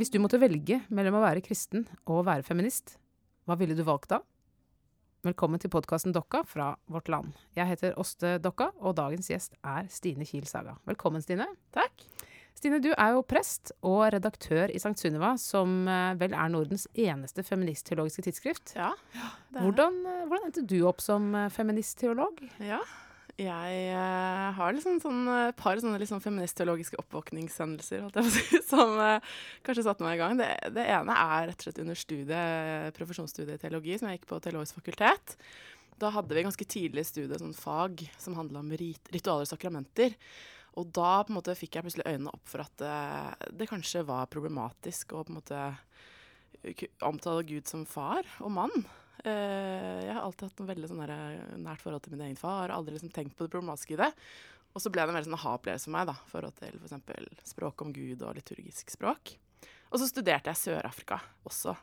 Hvis du måtte velge mellom å være kristen og å være feminist, hva ville du valgt da? Velkommen til podkasten Dokka fra Vårt Land. Jeg heter Åste Dokka, og dagens gjest er Stine Kiel Saga. Velkommen, Stine. Takk. Stine, du er jo prest og redaktør i Sankt Sunniva, som eh, vel er Nordens eneste feministteologiske tidsskrift. Ja. Hvordan, eh, hvordan endte du opp som eh, feministteolog? Ja. Jeg uh, har liksom sånn, et par sånne liksom feministteologiske oppvåkningshendelser si, som uh, kanskje satte meg i gang. Det, det, ene er rett og slett under studiet, profesjonsstudiet i teologi, som jeg gikk på Teologisk fakultet. Da hadde vi ganske tidlig i studiet sånn fag som handla om rit ritualer og sakramenter. Og da på en måte fikk jeg plutselig øynene opp for at uh, det kanskje var problematisk å på en måte omtale Gud som far og mann. Uh, jeg har alltid hatt en veldig sånn nært forhold til min egen far. Har aldri liksom tenkt på det problematiske i det. Og så ble det en veldig sånn ha-opplevelse for meg. da, forhold til f.eks. språk om Gud og liturgisk språk. Og så studerte jeg Sør-Afrika også.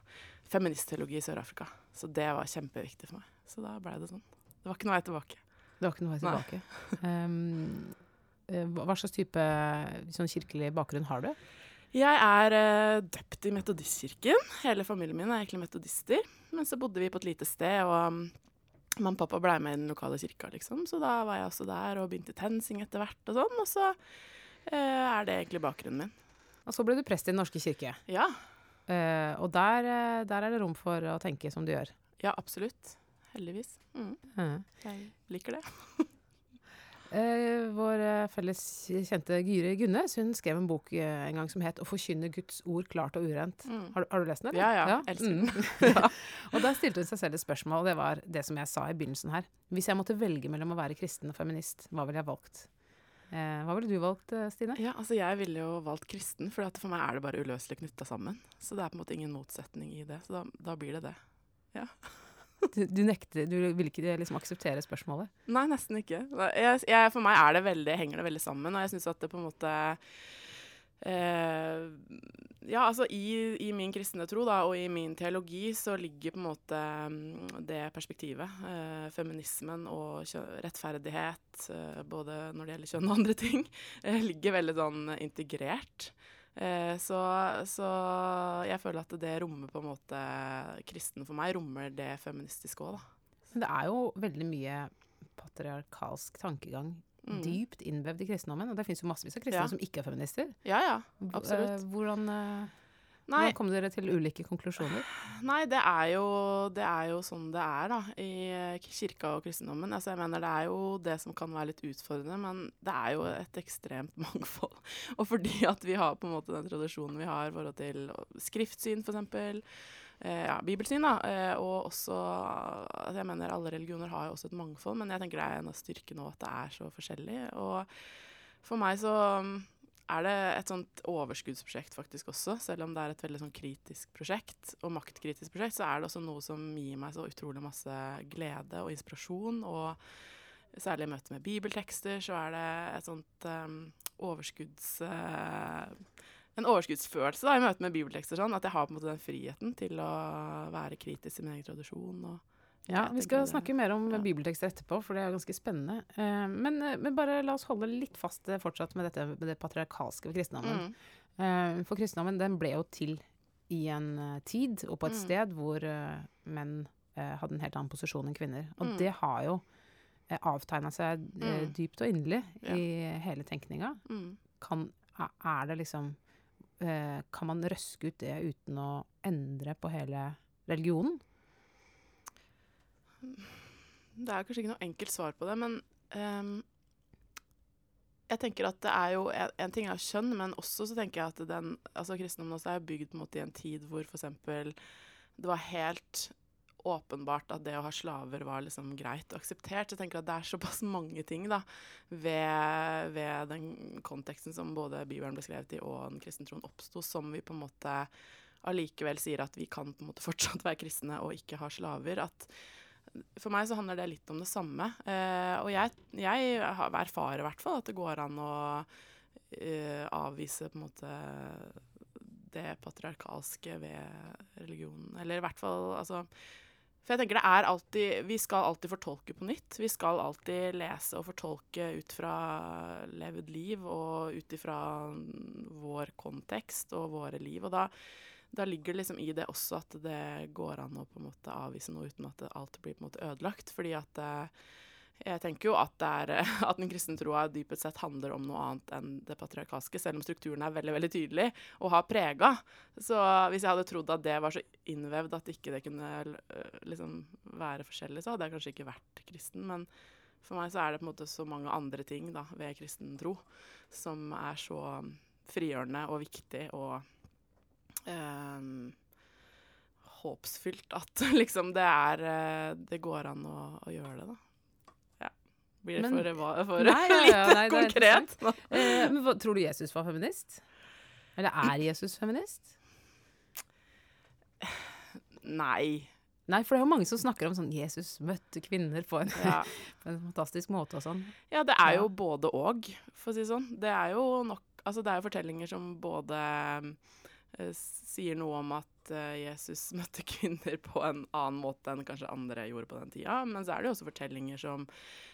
Feministteologi i Sør-Afrika. Så det var kjempeviktig for meg. Så da ble det sånn. Det var ikke noe vei tilbake. Det var ikke noe vei tilbake. um, hva slags type sånn kirkelig bakgrunn har du? Jeg er uh, døpt i Metodistkirken. Hele familien min er egentlig metodister. Men så bodde vi på et lite sted, og um, mamma og pappa blei med i den lokale kirka, liksom. Så da var jeg også der og begynte TenSing etter hvert og sånn. Og så uh, er det egentlig bakgrunnen min. Og så ble du prest i Den norske kirke. Ja. Uh, og der, der, er det rom for å tenke som du gjør. Ja, absolutt. Heldigvis. Mm. Jeg liker det. Eh, vår felles kjente Gyri Gunnes hun skrev en bok eh, en gang som het 'Å forkynne Guds ord klart og urent'. Mm. Har, har, du lest den? Eller? Ja, ja. ja. Elsker den. Mm. ja. Og der stilte hun seg selv et spørsmål, og det var det som jeg sa i begynnelsen her. Hvis jeg måtte velge mellom å være kristen og feminist, hva ville jeg valgt? Eh, hva ville du valgt, eh, Stine? Ja, altså Jeg ville jo valgt kristen, for for meg er det bare uløselig knytta sammen. Så det er på en måte ingen motsetning i det. Så da, da blir det det. Ja. Du, nekter, du vil ikke liksom akseptere spørsmålet? Nei, nesten ikke. Jeg, jeg, for meg det veldig, henger det veldig sammen, og jeg syns at det på en måte eh, Ja, altså i, i, min kristne tro da, og i min teologi så ligger på en måte mm, det perspektivet, eh, feminismen og rettferdighet, eh, både når det gjelder kjønn og andre ting, eh, ligger veldig sånn integrert. Eh, så, så, jeg føler at det rommer på en måte Kristen for meg rommer det feministiske òg, da. Men det er jo veldig mye patriarkalsk tankegang mm. dypt innvevd i kristendommen. Og det fins jo massevis av kristne ja. som ikke er feminister. Ja, ja, absolutt. Hvordan Nei. Hvordan kom dere til ulike konklusjoner? Nei, det er, jo, det er jo sånn det er da, i kirka og kristendommen. Altså, jeg mener Det er jo det som kan være litt utfordrende, men det er jo et ekstremt mangfold. Og fordi at vi har på en måte den tradisjonen vi har i forhold til skriftsyn, f.eks. Eh, ja, bibelsyn, da. Eh, og også altså, Jeg mener alle religioner har jo også et mangfold, men jeg tenker det er en av styrkene òg at det er så forskjellig. Og for meg så er det et sånt overskuddsprosjekt faktisk også. Selv om det er et veldig sånn kritisk prosjekt, og maktkritisk prosjekt, så er det også noe som gir meg så utrolig masse glede og inspirasjon. Og særlig i møte med bibeltekster så er det et sånt um, overskudds... Uh, en overskuddsfølelse da, i møte med bibeltekster. sånn, At jeg har på en måte den friheten til å være kritisk i min egen tradisjon. og ja, Vi skal snakke mer om ja. bibeltekster etterpå, for det er ganske spennende. Uh, men, uh, men, bare la oss holde litt fast uh, fortsatt med dette med det patriarkalske ved kristendommen. Mm. for kristendommen den ble jo til i en tid og på et mm. sted hvor menn hadde en helt annen posisjon enn kvinner. Og mm. det har jo avtegna seg mm. dypt og inderlig ja. i hele tenkninga. Mm. Kan, er det liksom Kan man røske ut det uten å endre på hele religionen? Det er kanskje ikke noe enkelt svar på det, men um, jeg tenker at det er jo En, en ting er kjønn, men også så tenker jeg at den, altså kristendommen også er bygd på en måte i en tid hvor f.eks. det var helt åpenbart at det å ha slaver var liksom greit og akseptert. Jeg tenker at det er såpass mange ting da, ved, ved den konteksten som både Bibelen ble skrevet i og den kristne troen oppsto, som vi på en måte allikevel sier at vi kan på en måte fortsatt være kristne og ikke ha slaver. At for meg så handler det litt om det samme. Eh, og jeg, jeg erfarer i hvert fall at det går an å eh, avvise på en måte det patriarkalske ved religionen. Eller i hvert fall altså For jeg tenker det er alltid Vi skal alltid fortolke på nytt. Vi skal alltid lese og fortolke ut fra levd liv og ut ifra vår kontekst og våre liv. Og da, da ligger det liksom i det også at det går an å på en måte avvise noe uten at alt blir på en måte ødelagt. Fordi at eh, jeg tenker jo at, er, at den kristne troa dypest sett handler om noe annet enn det patriarkalske, selv om strukturen er veldig veldig tydelig og har prega. Så hvis jeg hadde trodd at det var så innvevd at ikke det kunne øh, liksom være forskjellig, så hadde jeg kanskje ikke vært kristen. Men for meg så er det på en måte så mange andre ting da, ved kristen tro som er så frigjørende og viktig og um, håpsfylt at liksom det er øh, Det går an å, å gjøre det, da. Blir det for, for nei, ja, ja, nei, konkret? eh, men hva, tror du Jesus var feminist? Eller er Jesus feminist? Nei. Nei, for det er jo mange som snakker om sånn Jesus møtte kvinner på en, ja. på en fantastisk måte og sånn. Ja, det er jo både og, for å si det sånn. Det er jo nok Altså, det er jo fortellinger som både sier noe om at uh, Jesus møtte kvinner på en annen måte enn kanskje andre gjorde på den tida, men så er det jo også fortellinger som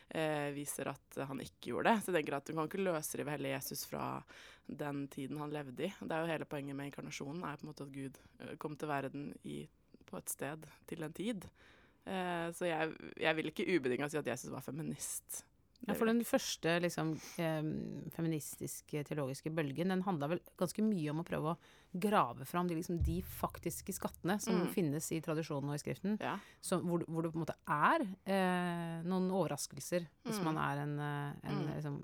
eh, viser at han ikke gjorde det. Så jeg tenker at Du kan ikke løsrive hele Jesus fra den tiden han levde i. Det er jo Hele poenget med inkarnasjonen er på en måte at Gud eh, kom til verden i, på et sted til en tid. Eh, så jeg, jeg vil ikke ubetinga si at Jesus var feminist. Ja, for den første liksom, feministiske teologiske bølgen den handla vel ganske mye om å prøve å grave fram de, liksom, de faktiske skattene som mm. finnes i tradisjonen og i Skriften. Ja. Som, hvor, hvor, det på en måte er eh, noen overraskelser hvis mm. man er en, eh, en mm. liksom,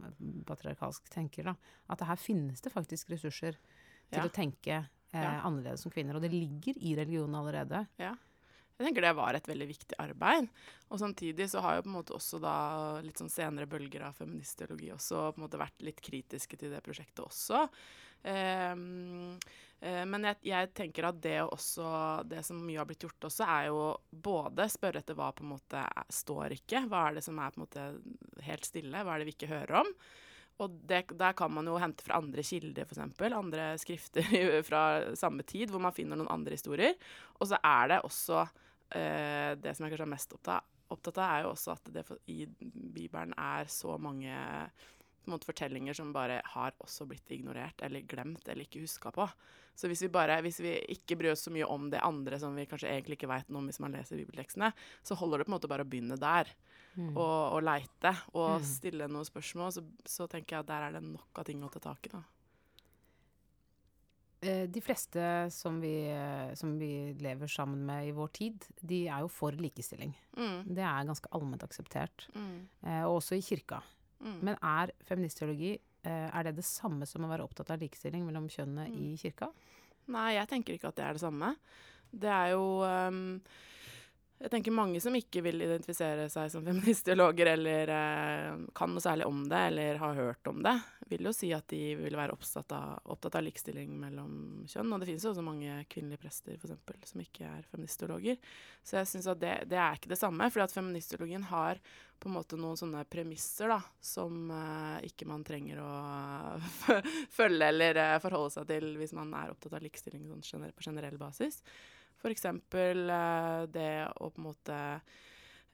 patriarkalsk tenker. Da. At her finnes det faktisk ressurser til ja. å tenke eh, annerledes som kvinner. Og det ligger i religionen allerede. Ja. Jeg tenker det var et veldig viktig arbeid. Og samtidig så har jo på en måte også da litt sånn senere bølger av feministteologi også på en måte vært litt kritiske til det prosjektet også. Um, uh, men jeg, jeg, tenker at det også Det som mye har blitt gjort også, er jo både spørre etter hva på en måte står ikke. Hva er det som er på en måte helt stille? Hva er det vi ikke hører om? Og det, der kan man jo hente fra andre kilder, f.eks. Andre skrifter fra samme tid, hvor man finner noen andre historier. Og så er det også eh, det som jeg kanskje er mest opptatt, opptatt, av, er jo også at det for, i Bibelen er så mange måte, fortellinger som bare har også blitt ignorert eller glemt eller ikke huska på. Så hvis vi, bare, hvis vi ikke bryr oss så mye om det andre som vi kanskje egentlig ikke veit noe om hvis man leser bibeltekstene, så holder det på en måte bare å begynne der. Mm. Og, og leite og mm. stille noen spørsmål. Så, så, tenker jeg at der er det nok av ting å ta tak i. da. Eh, de fleste som vi, som vi, lever sammen med i vår tid, de er jo for likestilling. Mm. Det er ganske allment akseptert. Mm. Eh, også i kirka. Mm. Men er feministteologi eh, er det det samme som å være opptatt av likestilling mellom kjønnene i mm. kirka? Nei, jeg tenker ikke at det er det samme. Det er jo um jeg tenker mange som ikke vil identifisere seg som feministiologer eller eh, kan noe særlig om det eller har hørt om det, vil jo si at de vil være opptatt av, opptatt av likestilling mellom kjønn. Og det finnes jo også mange kvinnelige prester for eksempel, som ikke er feministiologer. Så jeg syns at det, det, er ikke det samme. fordi at feministiologien har på en måte noen sånne premisser da, som eh, ikke man trenger å følge eller eh, forholde seg til hvis man er opptatt av likestilling sånn, på generell basis. F.eks. Uh, det å på en måte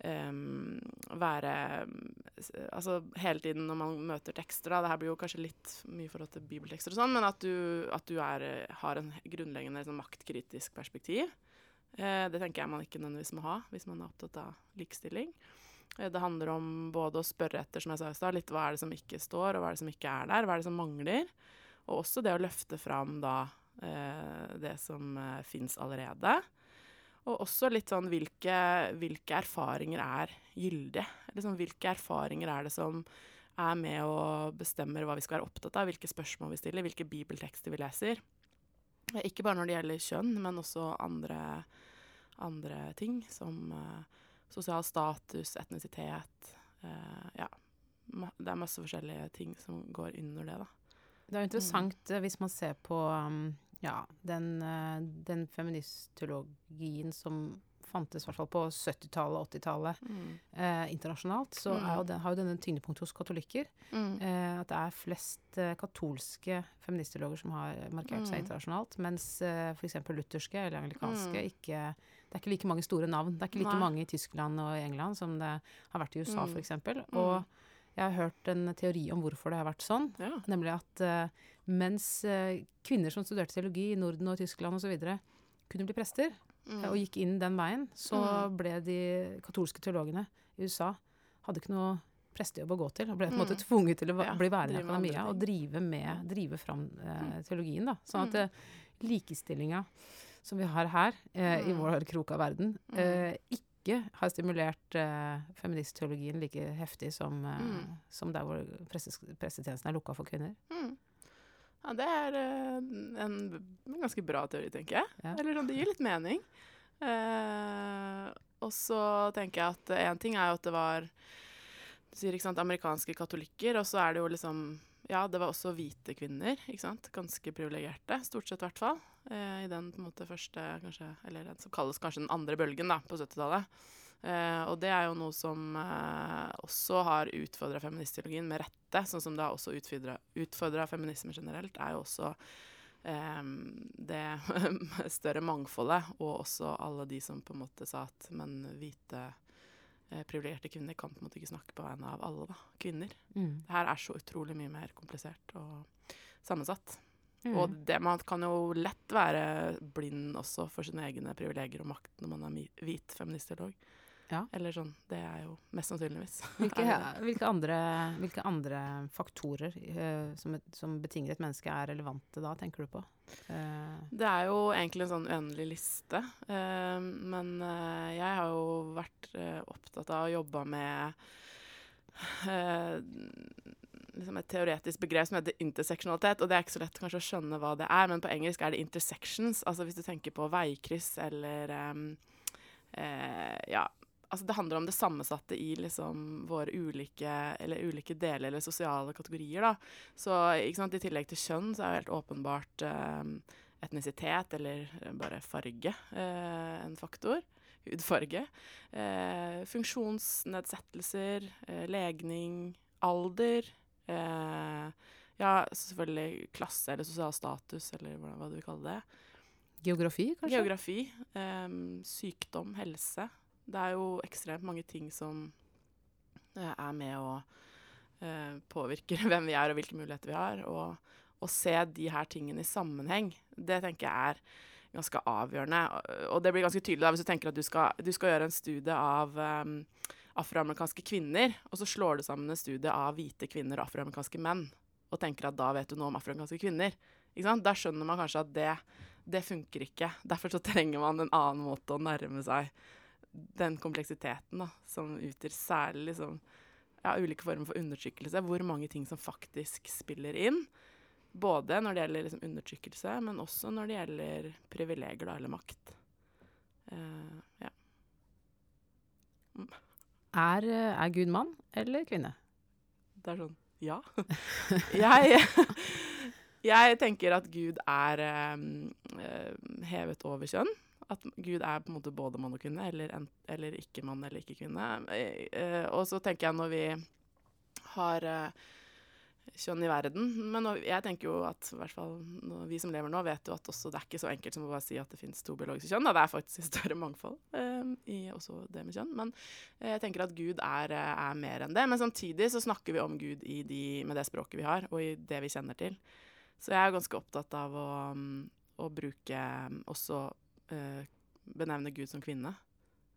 um, være Altså hele tiden når man møter tekster, da Det her blir jo kanskje litt mye i forhold til bibeltekster og sånn, men at du, at du er, har en grunnleggende sånn, maktkritisk perspektiv. Uh, det tenker jeg man ikke nødvendigvis må ha hvis man er opptatt av likestilling. Uh, det handler om både å spørre etter, som jeg sa i stad, litt hva er det som ikke står, og hva er det som ikke er der, hva er det som mangler? Og også det å løfte fram da Eh, det som uh, fins allerede. Og også litt sånn hvilke, hvilke erfaringer er gyldige? Liksom, hvilke erfaringer er det som er med og bestemmer hva vi skal være opptatt av? Hvilke spørsmål vi stiller, hvilke bibeltekster vi leser? Ikke bare når det gjelder kjønn, men også andre, andre ting som uh, sosial status, etnisitet. Uh, ja. Det er masse forskjellige ting som går under det, da. Det er interessant mm. hvis man ser på um, ja, den, eh, den feministologien som fantes i hvert fall på 70-tallet og 80-tallet mm. eh, internasjonalt, så mm. jo den, har jo denne tyngdepunktet hos katolikker. Mm. Eh, at det er flest eh, katolske feministologer som har markert seg mm. internasjonalt, mens eh, f.eks. lutherske eller anglikanske mm. ikke det er ikke like mange store navn. Det er ikke like Nei. mange i Tyskland og England som det har vært i USA, Mm. eksempel. Mm. Og jeg har hørt en teori om hvorfor det har vært sånn. Ja. Nemlig at uh, mens uh, kvinner som studerte teologi i Norden og Tyskland osv. kunne bli prester, Mm. eh, og gikk inn den veien, så Mm. ble de katolske teologene i USA hadde ikke noe prestejobb å gå til, og ble på en måte Mm. tvunget til å Ja, bli værende i akademia og drive, med, drive fram eh, teologien. da. Sånn at Mm. eh, likestillinga som vi har her i Mm. vår krok av verden, Mm. Ikke har stimulert uh, feministteologien like heftig som, uh, Mm. som der hvor presses, pressetjenesten er lukka for kvinner. Mm. Ja, det er uh, en, en ganske bra teori, tenker jeg. Ja. Eller sånn, det gir litt mening. Og så tenker jeg at én ting er jo at det var Du sier ikke sant, amerikanske katolikker, og så er det jo liksom Ja, det var også hvite kvinner. Ganske privilegerte, stort sett i hvert fall. Eh, I den måte første, kanskje Eller den som kalles kanskje den andre bølgen, da, på 70-tallet. Eh, og det er jo noe som eh, også har utfordra feministteologien med rette, sånn som det har også utfordra feminisme generelt, er jo også eh, det større mangfoldet, og også alle de som på en måte sa at men hvite privilegerte kvinner kan på en måte ikke snakke på vegne av alle da, kvinner. Mm. Det her er så utrolig mye mer komplisert og sammensatt. Mm. Og det, man kan jo lett være blind også for sine egne privilegier og makt når man er hvit feministteolog. Ja. Eller sånn. Det er jo mest sannsynligvis. Hvilke, hvilke, andre, hvilke andre faktorer uh, som, et, som betinger et menneske, er relevante da, tenker du på? Uh. Det er jo egentlig en sånn uendelig liste. Uh, men jeg har jo vært opptatt av å jobbe med liksom et teoretisk begrep som heter interseksjonalitet. Og det er ikke så lett kanskje å skjønne hva det er, men på engelsk er det intersections. Altså hvis du tenker på veikryss eller um, eh, Ja. Altså det handler om det sammensatte i liksom våre ulike, eller ulike deler eller sosiale kategorier. da. Så ikke sant, i tillegg til kjønn så er jo helt åpenbart eh, etnisitet eller bare farge eh, en faktor. Hudfarge. Eh, funksjonsnedsettelser, eh, legning, alder. Eh, ja, selvfølgelig klasse eller sosial status, eller hva du vil kalle det. geografi, kanskje? Geografi, sykdom, helse. Det er jo ekstremt mange ting som eh, er med å eh, påvirke hvem vi er og hvilke muligheter vi har. Og å se de her tingene i sammenheng, det tenker jeg er ganske avgjørende. Og- Og det blir ganske tydelig da, hvis du tenker at du skal, du skal gjøre en studie av um, afroamerikanske kvinner, og så slår du sammen en studie av hvite kvinner og afroamerikanske menn, og tenker at da vet du noe om afroamerikanske kvinner. Da skjønner man kanskje at det, det funker ikke. Derfor så trenger man en annen måte å nærme seg den kompleksiteten da, som utgjør særlig liksom, ja, ulike former for undertrykkelse. Hvor mange ting som faktisk spiller inn. Både når det gjelder liksom, undertrykkelse, men også når det gjelder privilegier da, eller makt. Uh, ja. Er, eh, er Gud mann eller kvinne? Det er sånn Ja. jeg, jeg tenker at Gud er eh, hevet over kjønn. At Gud er på en måte både mann og kvinne, eller, en, eller ikke mann eller ikke kvinne. Eh, eh, og så tenker jeg når vi har eh, kjønn i verden Men nå, jeg tenker jo at hvert fall vi som lever nå, vet jo at også det er ikke så enkelt som å bare si at det finnes to biologiske kjønn. Da. Det er faktisk større mangfold i også det med kjønn. Men jeg tenker at Gud er, er mer enn det. Men samtidig så snakker vi om Gud de, med det språket vi har, og i det vi kjenner til. Så jeg er ganske opptatt av å, mm, å bruke mm, også benevne Gud som kvinne.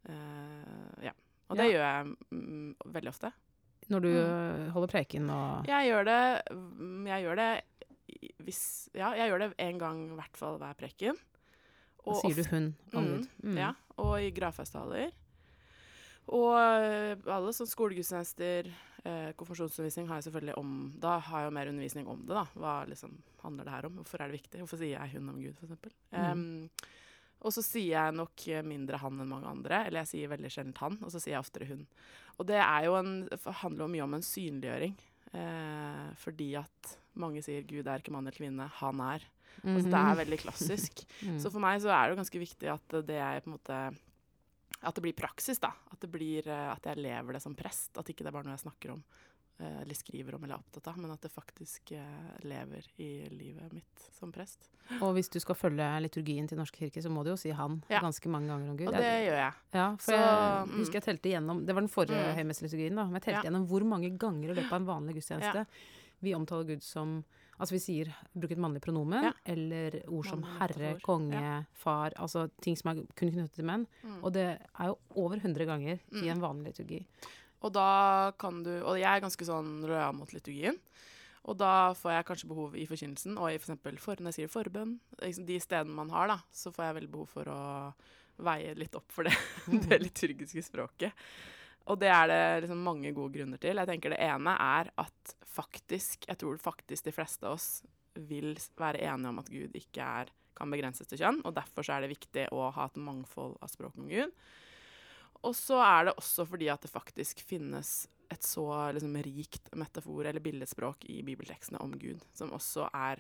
Eh, ja. Og det Ja. gjør jeg mm, veldig ofte. Når du Mm. eh, holder preken og Jeg gjør det mm, Jeg gjør det hvis Ja, jeg gjør det en gang i hvert fall hver preken. Da sier du 'hun' om Mm, Gud. Mm. Ja, og i gravfesttaler. Og eh, alle sånne skolegudstjenester, eh, konfirmasjonsundervisning har jeg selvfølgelig om Da har jeg jo mer undervisning om det, da. Hva liksom handler det her om? Hvorfor er det viktig? Hvorfor sier jeg hun om Gud, f.eks.? Mm. Um, og så sier jeg nok mindre han enn mange andre, eller jeg sier veldig sjelden han, og så sier jeg oftere hun. Og det er jo en, handler jo mye om en synliggjøring, eh, fordi at mange sier Gud er ikke mann eller kvinne, han er. Altså, det er veldig klassisk. Mm. Så for meg så er det jo ganske viktig at det er på en måte At det blir praksis, da. At, det blir, eh, at jeg lever det som prest. At ikke det er bare noe jeg snakker om eller skriver om eller er opptatt av, men at det faktisk eh, lever i livet mitt som prest. Og hvis du skal følge liturgien til Norsk kirke, så må du jo si 'han' Ja. ganske mange ganger om Gud. Og det gjør jeg. Ja, for Så, jeg mm. husker jeg telte igjennom Det var den forrige Mm. høymesseliturgien, da. Men jeg telte Ja. gjennom hvor mange ganger i løpet av en vanlig gudstjeneste vi omtaler Gud som Altså vi sier bruker et mannlig pronomen, Ja. eller ord som Mannlig herre, ord. konge, Ja. far Altså ting som er kun knyttet til menn. Mm. Og det er jo over 100 ganger i Mm. en vanlig liturgi. Og da kan du Og jeg er ganske sånn lojal mot liturgien. Og da får jeg kanskje behov i forkynnelsen, og i for eksempel for, når jeg sier forbønn, liksom de stedene man har, da, så får jeg veldig behov for å veie litt opp for det, det liturgiske språket. Og det er det liksom mange gode grunner til. Jeg tenker Det ene er at faktisk, jeg tror faktisk de fleste av oss vil være enige om at Gud ikke er, kan begrenses til kjønn, og derfor så er det viktig å ha et mangfold av språk om Gud. Og så er det også fordi at det faktisk finnes et så liksom, rikt metafor eller billedspråk i bibeltekstene om Gud, som også er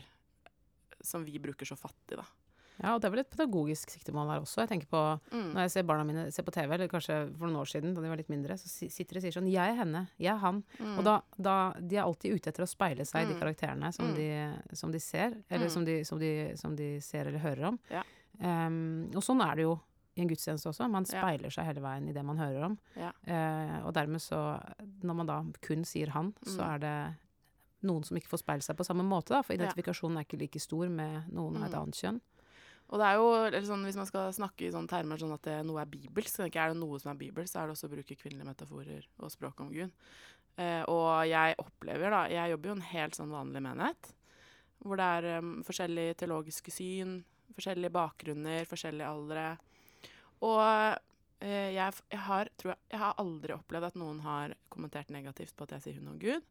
Som vi bruker så fattig, da. Ja, og det er vel et pedagogisk siktemål her også. Jeg tenker på Mm. Når jeg ser barna mine se på TV, eller kanskje for noen år siden da de var litt mindre, så sitter de og sier sånn 'Jeg er henne. Jeg er han'. Mm. Og da, da De er alltid ute etter å speile seg i de Mm. karakterene som, Mm. de, som de ser, eller Mm. som, de, som, de, som de ser eller hører om. Ja. Um, og sånn er det jo i en gudstjeneste også. Man speiler seg hele veien i det man hører om. Eh, og dermed så Når man da kun sier 'han', så Mm. er det noen som ikke får speile seg på samme måte, da. For identifikasjonen er ikke like stor med noen av et Mm. annet kjønn. Og det er jo, eller sånn, Hvis man skal snakke i sånne termer sånn at det, noe er bibelsk, så er det noe som er bibelsk, så er det også å bruke kvinnelige metaforer og språk om Gud. Eh, og jeg opplever, da Jeg jobber jo en helt sånn vanlig menighet, hvor det er um, forskjellige teologiske syn, forskjellige bakgrunner, forskjellige aldre. Og eh, jeg, jeg har tror jeg, jeg har aldri opplevd at noen har kommentert negativt på at jeg sier hun om Gud,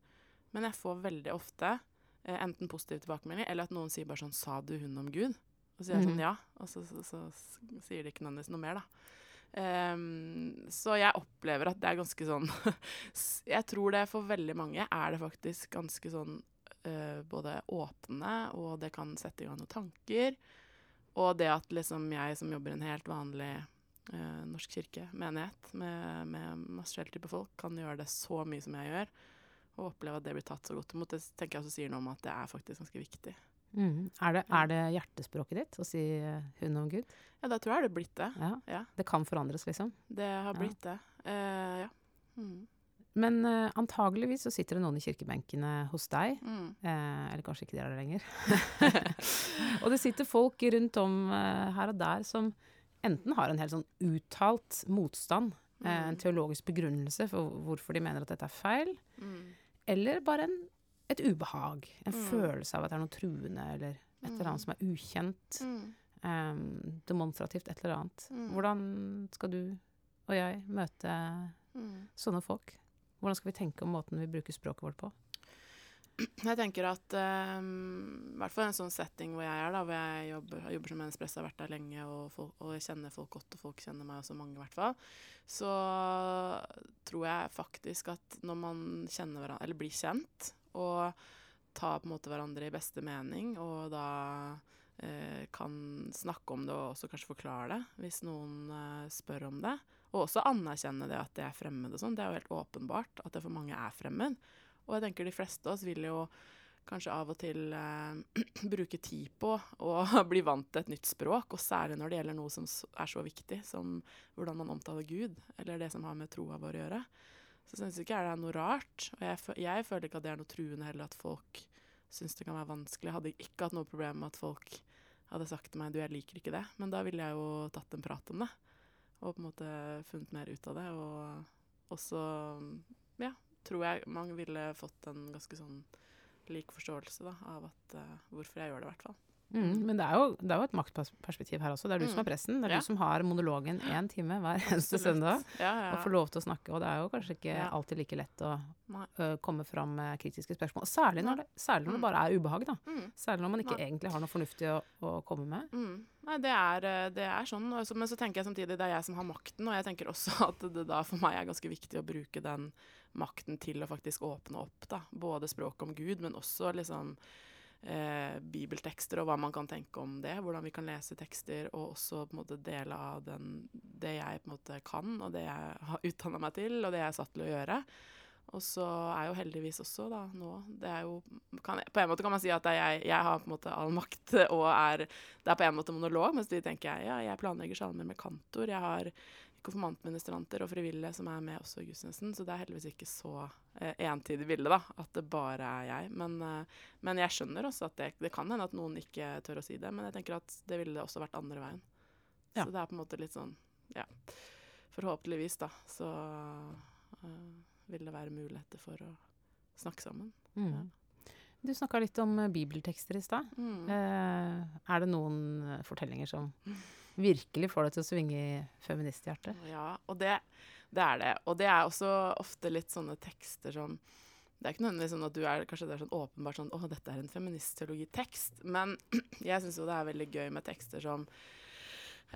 men jeg får veldig ofte eh, enten positiv tilbakemelding, eller at noen sier bare sånn 'Sa du hun om Gud?' Og så sier jeg Mhm. sånn ja, og så, så, så, så sier de ikke nødvendigvis noe mer, da. Um, så jeg opplever at det er ganske sånn Jeg tror det for veldig mange er det faktisk ganske sånn uh, både åpne, og det kan sette i gang noen tanker. Og det at liksom jeg som jobber en helt vanlig norsk kirke, menighet, med, med masse forskjellige typer folk, kan gjøre det så mye som jeg gjør, og oppleve at det blir tatt så godt imot, det tenker jeg også sier noe om at det er faktisk ganske viktig. Mm. Er, det, er det hjertespråket ditt å si eh, 'hun om Gud'? Ja, da tror jeg det har blitt det. Ja. Ja. Det kan forandres, liksom. Det har Ja. blitt det. Eh, ja. Mm. Men uh, antageligvis så sitter det noen i kirkebenkene hos deg. Mm. Eh, eller kanskje ikke de er der lenger. og det sitter folk rundt om uh, her og der som enten har en helt sånn uttalt motstand, mm. en Mm. teologisk begrunnelse for hvorfor de mener at dette er feil, Mm. eller bare en, et ubehag. En Mm. følelse av at det er noe truende, eller et eller Mm. annet som er ukjent. Mm. eh, demonstrativt, et eller annet. Mm. Hvordan skal du og jeg møte Mm. sånne folk? Hvordan skal vi tenke om måten vi bruker språket vårt på? Jeg tenker at um, i hvert fall i en sånn setting hvor jeg er, da, hvor jeg jobber, jeg jobber som menneskepress, har vært der lenge, og, folk, og jeg kjenner folk godt, og folk kjenner meg også mange, i hvert fall, så tror jeg faktisk at når man kjenner hverandre, eller blir kjent, og tar på en måte hverandre i beste mening, og da eh, kan snakke om det og også kanskje forklare det, hvis noen eh, spør om det, og også anerkjenne det at det er fremmed og sånn, det er jo helt åpenbart at det for mange er fremmed. Og jeg tenker de fleste av oss vil jo kanskje av og til eh, bruke tid på å bli vant til et nytt språk, og særlig når det gjelder noe som er så viktig som hvordan man omtaler Gud, eller det som har med troa vår å gjøre. Så syns ikke jeg det er noe rart. Og jeg, jeg føler ikke at det er noe truende heller, at folk syns det kan være vanskelig. Jeg hadde ikke hatt noe problem med at folk hadde sagt til meg du, jeg liker ikke det, men da ville jeg jo tatt en prat om det. Og på en måte funnet mer ut av det. Og også, ja, tror jeg mange ville fått en ganske sånn lik forståelse da, av at, uh, hvorfor jeg gjør det, i hvert fall. Mm, men det er, jo, det er jo et maktperspektiv her også. Det er du som Mm. er pressen. Det er Ja. du som har monologen én time hver eneste søndag. Ja, ja. Og får lov til å snakke. Og det er jo kanskje ikke alltid like lett å ø, komme fram med kritiske spørsmål. Særlig når det, særlig når det Mm. bare er ubehag, da. Mm. Særlig når man ikke Nei. egentlig har noe fornuftig å, å komme med. Mm. Nei, det er, eh, det er sånn. Men så tenker jeg samtidig det er jeg som har makten, og jeg tenker også at det da for meg er ganske viktig å bruke den makten til å faktisk åpne opp, da. Både språket om Gud, men også liksom eh, bibeltekster og hva man kan tenke om det. Hvordan vi kan lese tekster, og også på en måte dele av den, det jeg på en måte kan, og det jeg har utdanna meg til, og det jeg er satt til å gjøre. Og så er jo heldigvis også da nå det er jo, kan, På en måte kan man si at jeg, jeg, har på en måte all makt og er Det er på en måte monolog, mens de tenker jeg ja, jeg planlegger salmer med kantor. Jeg har konfirmantministranter og frivillige som er med også i gudstjenesten. Så det er heldigvis ikke så eh, entydig bilde, da, at det bare er jeg. Men, eh, men jeg skjønner også at det, det, kan hende at noen ikke tør å si det. Men jeg tenker at det ville også vært andre veien. Ja. Så det er på en måte litt sånn Ja. Forhåpentligvis, da, så eh, vil det være muligheter for å snakke sammen. Mm. Ja. Du snakka litt om bibeltekster i stad. Mm. Eh, er det noen fortellinger som virkelig får deg til å svinge i feministhjertet. Ja, og det, det, er det. Og det er også ofte litt sånne tekster som Det er ikke nødvendigvis sånn at du er kanskje det er sånn åpenbart sånn Å, dette er en feministteologitekst. Men jeg syns jo det er veldig gøy med tekster som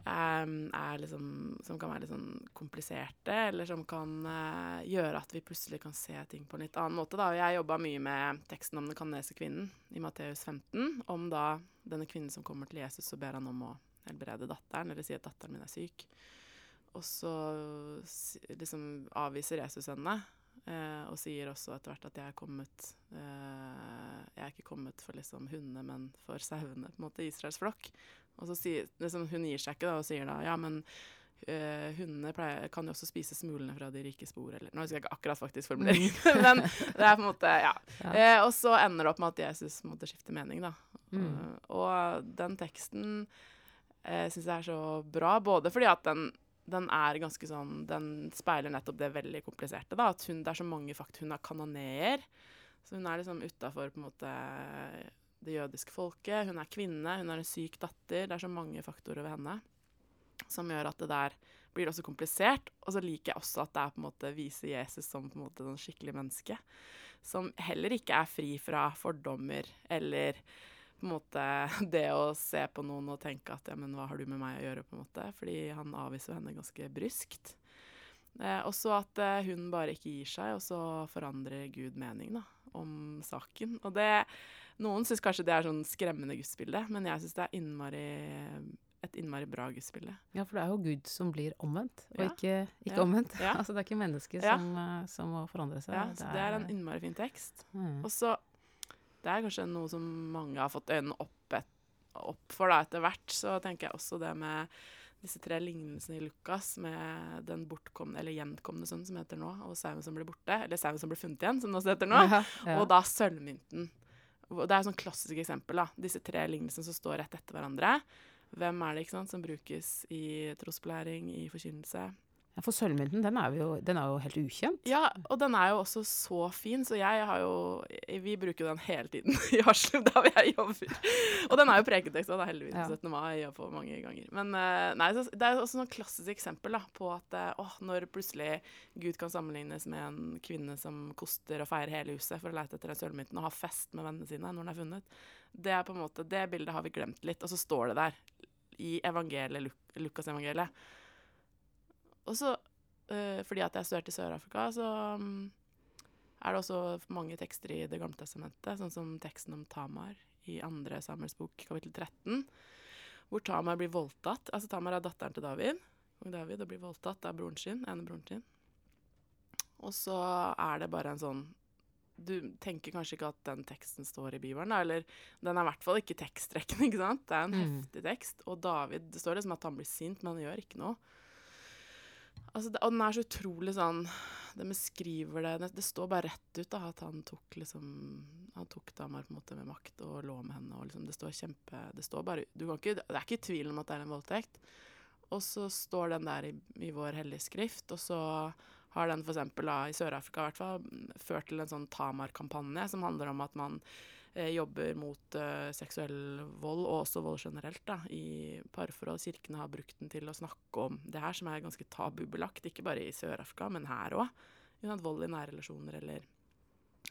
um, liksom Som kan være litt sånn kompliserte, eller som kan uh, gjøre at vi plutselig kan se ting på en litt annen måte. Da. Jeg jobba mye med teksten om den kanadiske kvinnen i Matteus 15. Om da denne kvinnen som kommer til Jesus og ber han om å helbrede datteren, eller si at datteren min er syk. Og så liksom avviser Jesus henne, eh, og sier også etter hvert at jeg er kommet eh, Jeg er ikke kommet for liksom hundene, men for sauene, på en måte, Israels flokk. Og så sier liksom, Hun gir seg ikke da, og sier da ja, men eh, hundene pleier, kan jo også spise smulene fra de rike spor, eller Nå husker jeg ikke akkurat faktisk formuleringen, men det er på en måte Ja. ja. Uh, og så ender det opp med at Jesus måtte skifte mening, da. Mm. Og, og den teksten eh, syns jeg er så bra. Både fordi at den, den, er ganske sånn Den speiler nettopp det veldig kompliserte. da, At hun, det er så mange fakt Hun er kanoneer. Så hun er liksom utafor det jødiske folket. Hun er kvinne, hun er en syk datter. Det er så mange faktorer ved henne som gjør at det der blir også komplisert. Og så liker jeg også at det er på en måte viser Jesus som på en måte den skikkelig menneske. Som heller ikke er fri fra fordommer eller på en måte det å se på noen og tenke at ja, men hva har du med meg å gjøre, på en måte. Fordi han avviser henne ganske bryskt. Eh, også at eh, hun bare ikke gir seg, og så forandrer Gud mening da, om saken. Og det Noen syns kanskje det er sånn skremmende gudsbilde, men jeg syns det er innmari et innmari bra gudsbilde. Ja, for det er jo Gud som blir omvendt, og ja. ikke, ikke ja. omvendt. Ja. altså det er ikke mennesket som, uh, som, må forandre seg. Ja, så det er, det er en innmari fin tekst. Mm. Og så det er kanskje noe som mange har fått øynene opp, et, opp for da, etter hvert. Så tenker jeg også det med disse tre lignelsene i Lukas, med den bortkomne, eller gjenkomne sønnen som heter nå, og sauen som ble borte, eller sauen som ble funnet igjen, som det også heter nå, ja, ja. og da sølvmynten. Det er et sånn klassisk eksempel. da, Disse tre lignelsene som står rett etter hverandre. Hvem er det ikke sant, som brukes i trosbelæring, i forkynnelse? Ja, For sølvmynten, den jo, den er, jo, helt ukjent. Ja, og den er jo også så fin, så jeg har jo Vi bruker den hele tiden i Haslum, der jeg jobber. Og den er jo preketekst, og det er heldigvis ja. 17. mai og på mange ganger. Men eh, nei, det er også et klassisk eksempel da, på at eh, å, når plutselig Gud kan sammenlignes med en kvinne som koster og feirer hele huset for å lete etter den sølvmynten og ha fest med vennene sine når den er funnet, det er på en måte, det bildet har vi glemt litt. Og så står det der i evangeliet, Lukas-evangeliet og så, uh, fordi at jeg studerte i Sør-Afrika, så um, er det også mange tekster i Det gamle testamentet, sånn som teksten om Tamar i andre Samuels bok, kapittel 13, hvor Tamar blir voldtatt. Altså Tamar er datteren til David, og David og blir voldtatt av broren sin, ene broren sin. Og så er det bare en sånn Du tenker kanskje ikke at den teksten står i Bibelen, eller den er i hvert fall ikke tekstrekkende, ikke sant? Det er en mm. heftig tekst. Og David Det står liksom at han blir sint, men han gjør ikke noe. Altså, det, og den er så utrolig sånn De beskriver det Det står bare rett ut da, at han tok liksom Han tok dama på en måte med makt og lå med henne. og liksom, Det står kjempe Det står bare du kan ikke, Det er ikke tvil om at det er en voldtekt. Og så står den der i, i vår hellige skrift, og så har den f.eks. i Sør-Afrika i fall ført til en sånn Tamar-kampanje som handler om at man jobber mot eh, seksuell vold, og også vold generelt, da, i parforhold. Kirkene har brukt den til å snakke om det her, som er ganske tabubelagt, ikke bare i Sør-Afrika, men her òg. Vold i nære relasjoner eller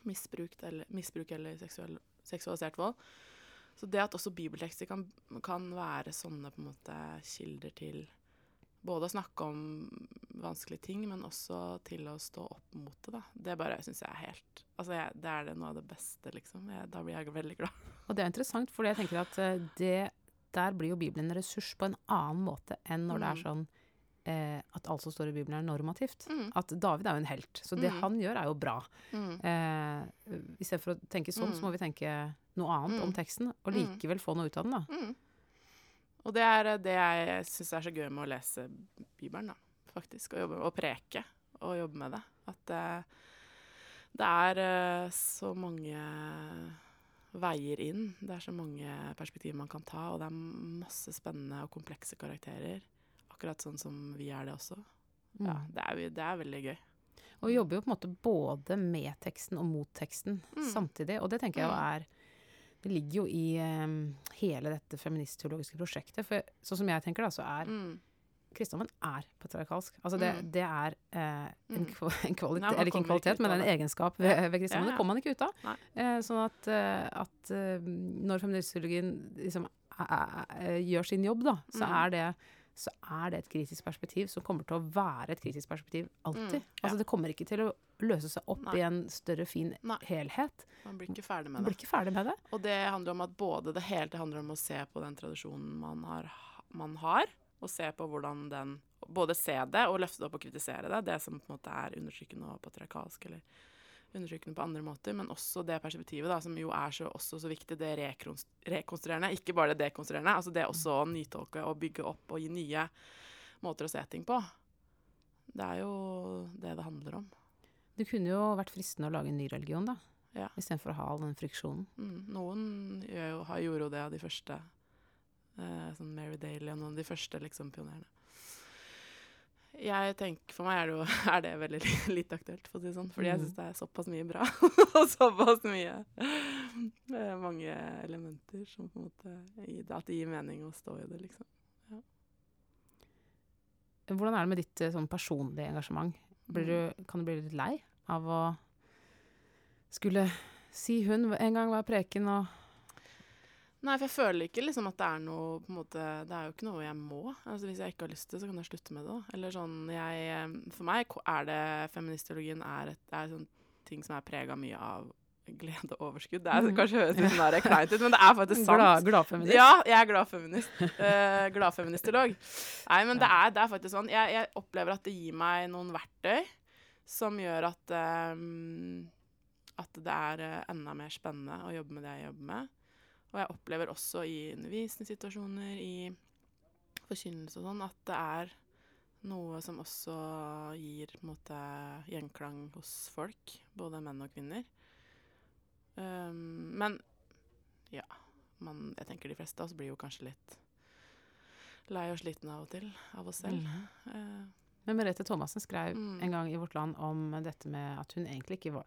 misbruk eller, misbruk eller seksuell, seksualisert vold. Så det at også bibeltekster kan, kan være sånne måte kilder til både å snakke om vanskelige ting, men også til å stå opp mot det. da. Det bare syns jeg er helt Altså, jeg, det er det noe av det beste, liksom. Jeg, da blir jeg veldig glad. Og det er interessant, for jeg tenker at eh, det, der blir jo Bibelen en ressurs på en annen måte enn når mm. det er mm. sånn eh, at alt som står i Bibelen er normativt. Mm. At David er jo en helt, så det Mm. han gjør er jo bra. Mm. Eh, Istedenfor å tenke sånn, så Mm. må vi tenke noe annet om Mm. teksten, og likevel få noe ut av den, da. Og det er det jeg syns er så gøy med å lese Bibelen, da, faktisk. Og, jobbe, og preke og jobbe med det. At det, det er eh, så mange veier inn. Det er så mange perspektiver man kan ta, og det er masse spennende og komplekse karakterer. Akkurat sånn som vi er det også. Ja, Mm. det er, det er veldig gøy. Og vi jobber jo på en måte både med teksten og mot teksten Mm. samtidig. Og det tenker jeg Mm. er Det ligger jo i um, hele dette feministteologiske prosjektet. For sånn som jeg tenker, da, så er Mm. kristendommen er patriarkalsk. Altså det, Mm. det er eh, en, Mm. en kvalitet, Nei, eller ikke en kvalitet, men en egenskap ved, ved kristendommen. Ja, ja. Det kommer man ikke ut av. Eh, sånn at, eh, at eh, når feministteologien liksom er- gjør sin jobb, da, så, Mm. er det, så er det et kritisk perspektiv som kommer til å være et kritisk perspektiv alltid. Mm, ja. Altså Det kommer ikke til å løse seg opp Nei. i en større, fin Nei. helhet. Man blir ikke ferdig Man med blir ikke ferdig med det. Og det handler om at både det hele det handler om å se på den tradisjonen man har, man har og se på hvordan den Både se det og løfte det opp og kritisere det, det som på en måte er undertrykkende og patriarkalsk, eller undertrykkende på andre måter, men også det perspektivet da, som jo er så, også så viktig, det rekonstruerende, ikke bare det dekonstruerende, altså det også å nytolke og bygge opp og gi nye måter å se ting på. Det er jo det det handler om. Det kunne jo vært fristende å lage en ny religion, da. Ja. Istedenfor å ha all den friksjonen. Mm, noen gjør jo, har, gjorde jo det av de første. Eh, sånn Mary Daly og noen av de første liksom, pionerene. Jeg tenker, For meg er det, jo, er det veldig li- lite aktuelt, for å si det sånn. Fordi jeg Mm. syns det er såpass mye bra. og såpass mye eh, Mange elementer som på en måte gir det, At det gir mening å stå i det, liksom. Hvordan er det med ditt eh, sånn personlige engasjement? Blir du, kan du bli litt lei av å skulle si hun en gang hver preken og Nei, for jeg føler ikke liksom at det er noe på en måte, Det er jo ikke noe jeg må. Altså Hvis jeg ikke har lyst til det, så kan jeg slutte med det. da. Eller sånn, jeg, eh, For meg er det feministologien er, et, er sånn ting som er prega mye av glede og overskudd. Det er Mhm. kanskje høres litt sånn kleint ut, men det er faktisk sant. glad, gladfeminist? Ja, jeg er glad feminist. Uh, Gladfeministolog. Nei, men det, er, det er faktisk sånn. Jeg, jeg opplever at det gir meg noen verktøy som gjør at um, At det er eh, enda mer spennende å jobbe med det jeg jobber med. Og jeg opplever også i undervisningssituasjoner, i forkynnelse og sånn, at det er noe som også gir måte gjenklang hos folk, både menn og kvinner. Um, men ja man, Jeg tenker de fleste av oss blir jo kanskje litt lei og sliten av og til av oss selv. Mm. Uh, Men Merete Thomassen skrev Mm. en gang i Vårt Land om dette med at hun egentlig ikke var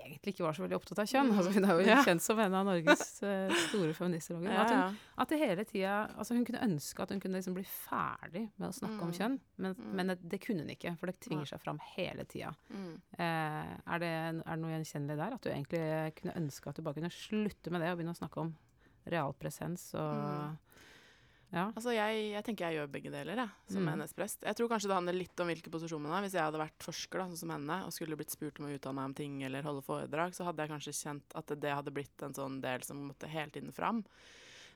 egentlig ikke var så veldig opptatt av kjønn. Mm. Altså, hun er jo Ja. kjent som en av Norges eh, store feminister. ja, At, hun, at det hele tida altså Hun kunne ønske at hun kunne liksom bli ferdig med å snakke om Mm. kjønn, men, Mm. men det, det kunne hun ikke, for det tvinger seg fram hele tida. Mm. Eh, er, det, er det noe gjenkjennelig der? At du egentlig kunne ønske at du bare kunne slutte med det og begynne å snakke om realpresens og Mm. Ja. Altså, jeg, jeg tenker jeg gjør begge deler, jeg, som Mm. NS-prest. Jeg tror kanskje det handler litt om hvilke posisjoner man er. Hvis jeg hadde vært forsker, da, sånn som henne, og skulle blitt spurt om å uttale meg om ting eller holde foredrag, så hadde jeg kanskje kjent at det hadde blitt en sånn del som måtte hele tiden fram.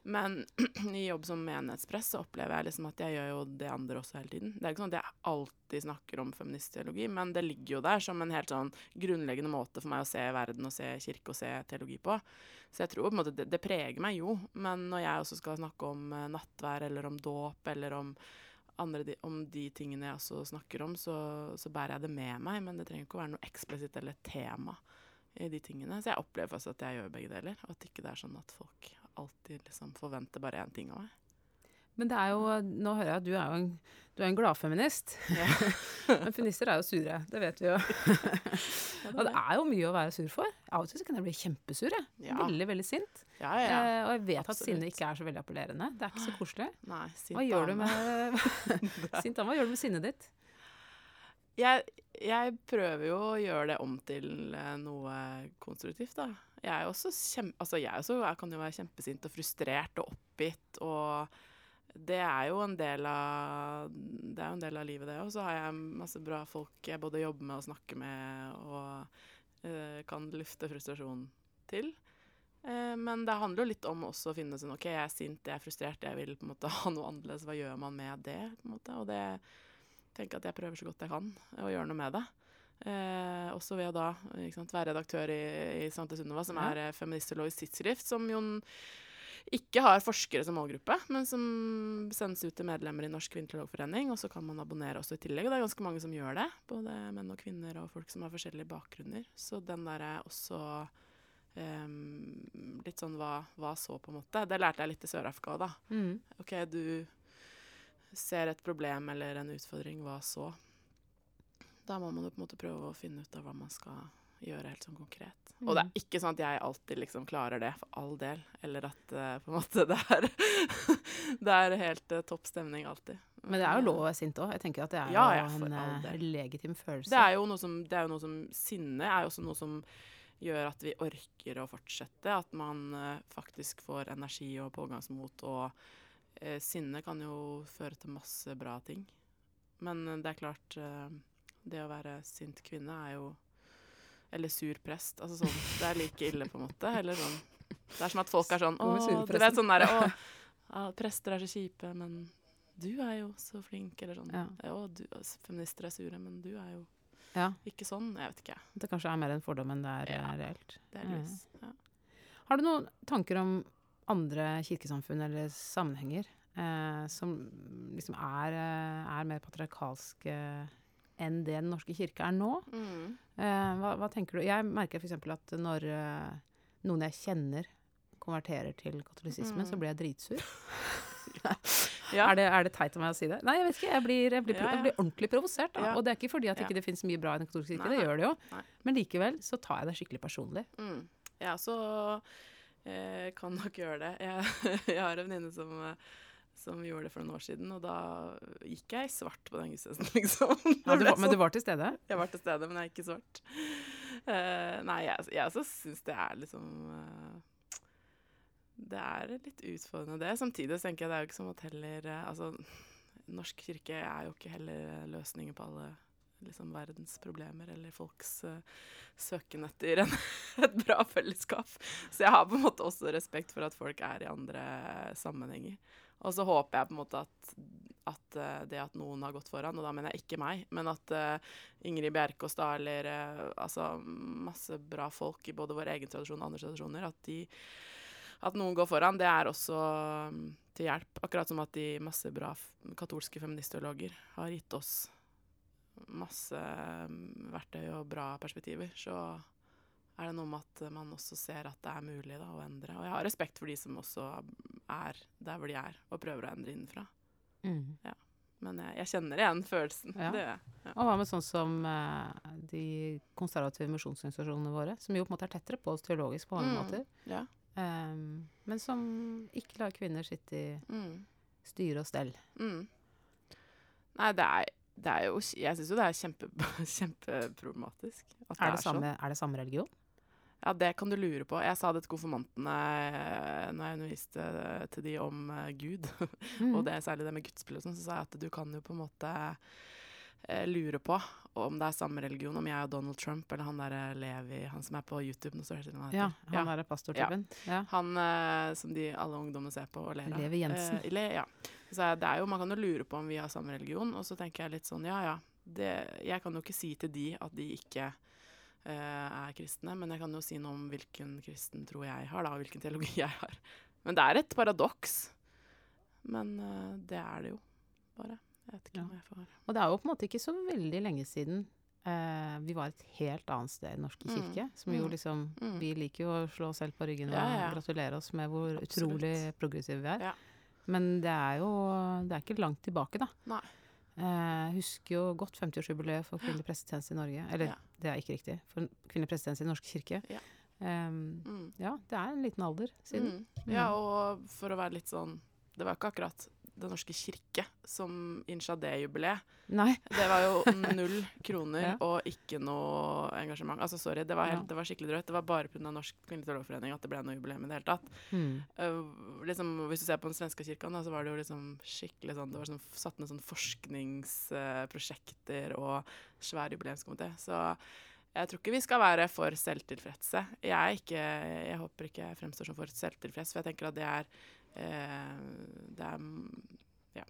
Men i jobb som menighetspress så opplever jeg liksom at jeg gjør jo det andre også hele tiden. Det er ikke sånn at jeg alltid snakker om feministteologi, men det ligger jo der som en helt sånn grunnleggende måte for meg å se verden og se kirke og se teologi på. Så jeg tror på en måte det, det preger meg jo. Men når jeg også skal snakke om uh, nattvær eller om dåp eller om andre om de tingene jeg også snakker om, så, så bærer jeg det med meg. Men det trenger ikke å være noe eksplisitt eller tema i de tingene. Så jeg opplever faktisk at jeg gjør begge deler. Og at ikke det er sånn at folk alltid liksom forventer bare én ting av meg. Men det er jo Nå hører jeg at du er jo en, du er en gladfeminist. Ja. Men feminister er jo sure, det vet vi jo. Og det er jo mye å være sur for. Av og til kan jeg bli kjempesur. Jeg. Ja. Veldig, veldig sint. Ja, ja. Eh, og jeg vet at Absolutt. sinne ikke er så veldig appellerende. Det er ikke så koselig. Nei, sint Hva gjør du med Sint hva gjør du med sinnet ditt? jeg, jeg prøver jo å gjøre det om til eh, noe konstruktivt, da. Jeg er jo også kjem, altså jeg, også, jeg kan jo være kjempesint og frustrert og oppgitt, og det er jo en del av en del av livet, det òg. Så har jeg masse bra folk jeg både jobber med og snakker med, og uh, kan lufte frustrasjon til. Eh, men det handler jo litt om også å finne sånn OK, jeg er sint, jeg er frustrert, jeg vil på en måte ha noe annerledes. Hva gjør man med det? på en måte? Og det tenke at jeg prøver så godt jeg kan å gjøre noe med det. Eh, også ved å da sant, være redaktør i, i Sante Sunniva, som ja. er eh, feministologisk tidsskrift, som jo ikke har forskere som målgruppe, men som sendes ut til medlemmer i Norsk kvinneteologforening. Og så kan man abonnere også i tillegg. Og det er ganske mange som gjør det. Både menn og kvinner og folk som har forskjellige bakgrunner. Så den der er også um, litt sånn hva, hva, så, på en måte. Det lærte jeg litt i Sør-Afrika da. Mm. OK, du ser et problem eller en utfordring, hva så? Da må man jo på en måte prøve å finne ut av hva man skal gjøre helt sånn konkret. Mm. Og det er mm. ikke sånn at jeg alltid liksom klarer det, for all del. Eller at uh, på en måte det er, det er helt uh, topp stemning alltid. Men det er jo lov å være sint òg. Jeg tenker at det er ja, ja, en uh, legitim følelse. Det er, jo noe som, det er jo noe som Sinne er jo også noe som gjør at vi orker å fortsette. At man faktisk får energi og pågangsmot. Og sinne kan jo føre til masse bra ting. Men det er klart det å være sint kvinne er jo Eller sur prest. Altså sånn Det er like ille, på en måte. Eller sånn Det er som at folk er sånn Å, du vet sånn derre Å, ja, prester er så kjipe, men du er jo så flink, eller sånn. Ja. Å, du, feminister er sure, men du er jo ja. ikke sånn. Jeg vet ikke. Det kanskje er mer en fordom enn det er ja, reelt. Det er lys. Ja. Har du noen tanker om andre kirkesamfunn eller sammenhenger eh, som liksom er, eh, er mer patriarkalske enn det Den norske kirke er nå. Mm. Eh, hva, hva, tenker du? Jeg merker f.eks. at når uh, noen jeg kjenner konverterer til katolisisme, mm. så blir jeg dritsur. ja. er, det, er, det, teit av meg å si det? Nei, jeg vet ikke. Jeg blir, jeg blir, jeg blir ordentlig provosert. Og det er ikke fordi at ikke det ikke finnes mye bra i den katolske kirke, det gjør det jo. Nei. Men likevel så tar jeg det skikkelig personlig. Mm. Ja, så eh, kan nok gjøre det. Jeg, jeg har en venninne som eh, som vi gjorde det for noen år siden. Og da gikk jeg svart på den gudstjenesten, liksom. Ja, du var, men du var til stede? Jeg var til stede, men jeg gikk i svart. Uh, nei, jeg, jeg også syns det er liksom uh, Det er litt utfordrende, det. Samtidig så tenker jeg det er jo ikke som at heller uh, Altså, Norsk kirke er jo ikke heller løsninger på alle liksom, verdens problemer eller folks søken etter en, et bra fellesskap. Så jeg har på en måte også respekt for at folk er i andre sammenhenger. Og så håper jeg på en måte at, at uh, det at noen har gått foran, og da mener jeg ikke meg, men at uh, Ingrid Bjerkåstad eller uh, altså masse bra folk i både vår egen tradisjon og andre tradisjoner, at, de, at noen går foran, det er også um, til hjelp. Akkurat som at de masse bra katolske feministteologer har gitt oss masse um, verktøy og bra perspektiver. Så er det noe med at man også ser at det er mulig da, å endre. Og jeg har respekt for de som også er der hvor de er, og prøver å endre innenfra. Mm. Ja. Men jeg, jeg, kjenner igjen følelsen. Ja. Det Ja. Og hva med sånn som uh, de konservative misjonsorganisasjonene våre, som jo på en måte er tettere på oss teologisk på mange mm. måter, ja. um, men som ikke lar kvinner sitte i mm. styre og stell? Mm. Nei, det er, det er jo Jeg syns jo det er kjempe, kjempeproblematisk. Er det, er, samme, er det samme religion? Ja, det kan du lure på. Jeg sa det til konfirmantene eh, når jeg underviste til de om uh, Gud, mm. og det særlig det med gudsbildet, sånn, så sa jeg at du kan jo på en måte uh, lure på om det er samme religion, om jeg og Donald Trump eller han der Levi, han som er på YouTube. Nå står det han ja, han ja. derre pastortypen. Ja. Han uh, som de alle ungdommene ser på og ler av. Levi Jensen. Le, ja. Så det er jo, man kan jo lure på om vi har samme religion, og så tenker jeg litt sånn ja ja, det, jeg kan jo ikke si til de at de ikke Eh, er kristne. Men jeg kan jo si noe om hvilken kristen tro jeg har, da, og hvilken teologi jeg har. Men det er et paradoks. Men uh, det er det jo bare. Jeg vet ikke ja. om jeg får Og det er jo på en måte ikke så veldig lenge siden uh, vi var et helt annet sted i Norske mm. kirke. Mm. Som jo mm. liksom mm. Vi liker jo å slå oss selv på ryggen ja, ja. og gratulere oss med hvor Absolutt. utrolig progressive vi er. Men det er jo Det er ikke langt tilbake, da. Nei. Jeg uh, husker jo godt 50-årsjubileet for kvinnelig prestetjeneste i Norge. Eller, ja. det er ikke riktig. For kvinnelig prestetjeneste i Den norske kirke. Ja. Um, mm. ja. det er en liten alder siden. Mm. Ja, og for å være litt sånn Det var ikke akkurat den norske kirke som innsja det jubileet. Det var jo null kroner ja. og ikke noe engasjement. Altså, sorry, det var, helt, ja. det var skikkelig drøyt. Det var bare pga. Norsk kvinnelig teologforening at det ble noe jubileum i det hele tatt. Mm. Uh, liksom, hvis du ser på den svenske kirka, så var det jo liksom skikkelig sånn Det var sånn, satt ned sånn forskningsprosjekter uh, og svær jubileumskomité. Så jeg tror ikke vi skal være for selvtilfredse. Jeg, ikke, jeg håper ikke jeg fremstår som for selvtilfreds, for jeg tenker at det er det er Ja.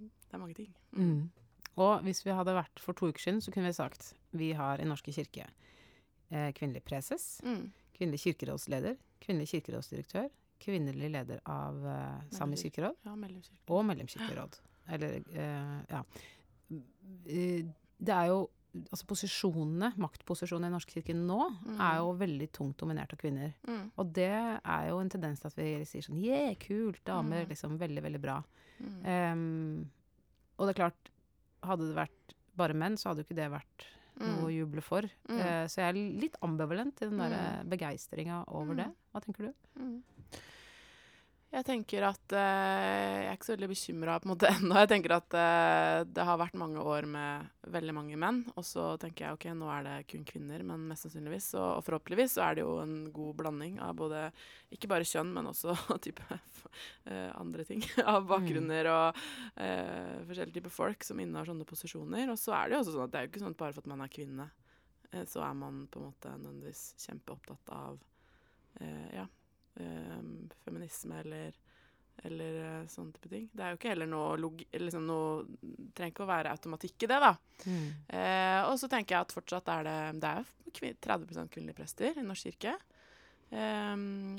Det er mange ting. Mm. Og hvis vi hadde vært for to uker siden, så kunne vi sagt vi har i Norske kirke eh, kvinnelig preses, Mm. kvinnelig kirkerådsleder, kvinnelig kirkerådsdirektør, kvinnelig leder av eh, Samisk kirkeråd Ja, og medlemskirkeråd. Eller eh, ja. Eh, Det er jo Altså posisjonene, maktposisjonene i norsk kirke nå, Mm. er jo veldig tungt dominert av kvinner. Mm. Og det er jo en tendens til at vi sier sånn Yeah, kult, damer. Mm. Liksom veldig, veldig bra. Mm. Em, og det er klart, hadde det vært bare menn, så hadde jo ikke det vært noe å Mm. juble for. Mm. Eh, så jeg er litt ambivalent i den der Mm. begeistringa over Mm. det. Hva tenker du? Mm. Jeg tenker at eh, Jeg er ikke så veldig bekymra ennå. Jeg tenker at eh, det har vært mange år med veldig mange menn. Og så tenker jeg ok, nå er det kun kvinner, men mest sannsynligvis og, og forhåpentligvis så er det jo en god blanding av både ikke bare kjønn, men også type eh, andre ting. Av bakgrunner og eh, forskjellige typer folk som innehar sånne posisjoner. Og så er det jo også sånn at det er jo ikke sånn at bare for at man er kvinne, eh, så er man på en måte nødvendigvis kjempeopptatt av eh, ja, feminisme eller, eller eh, sånne type ting. Det er jo ikke heller noe. Liksom noe trenger ikke å være automatikk i det, da. Eh, og så tenker jeg at fortsatt er det Det er jo 30% kvinnelige prester i Norsk kirke. Eh,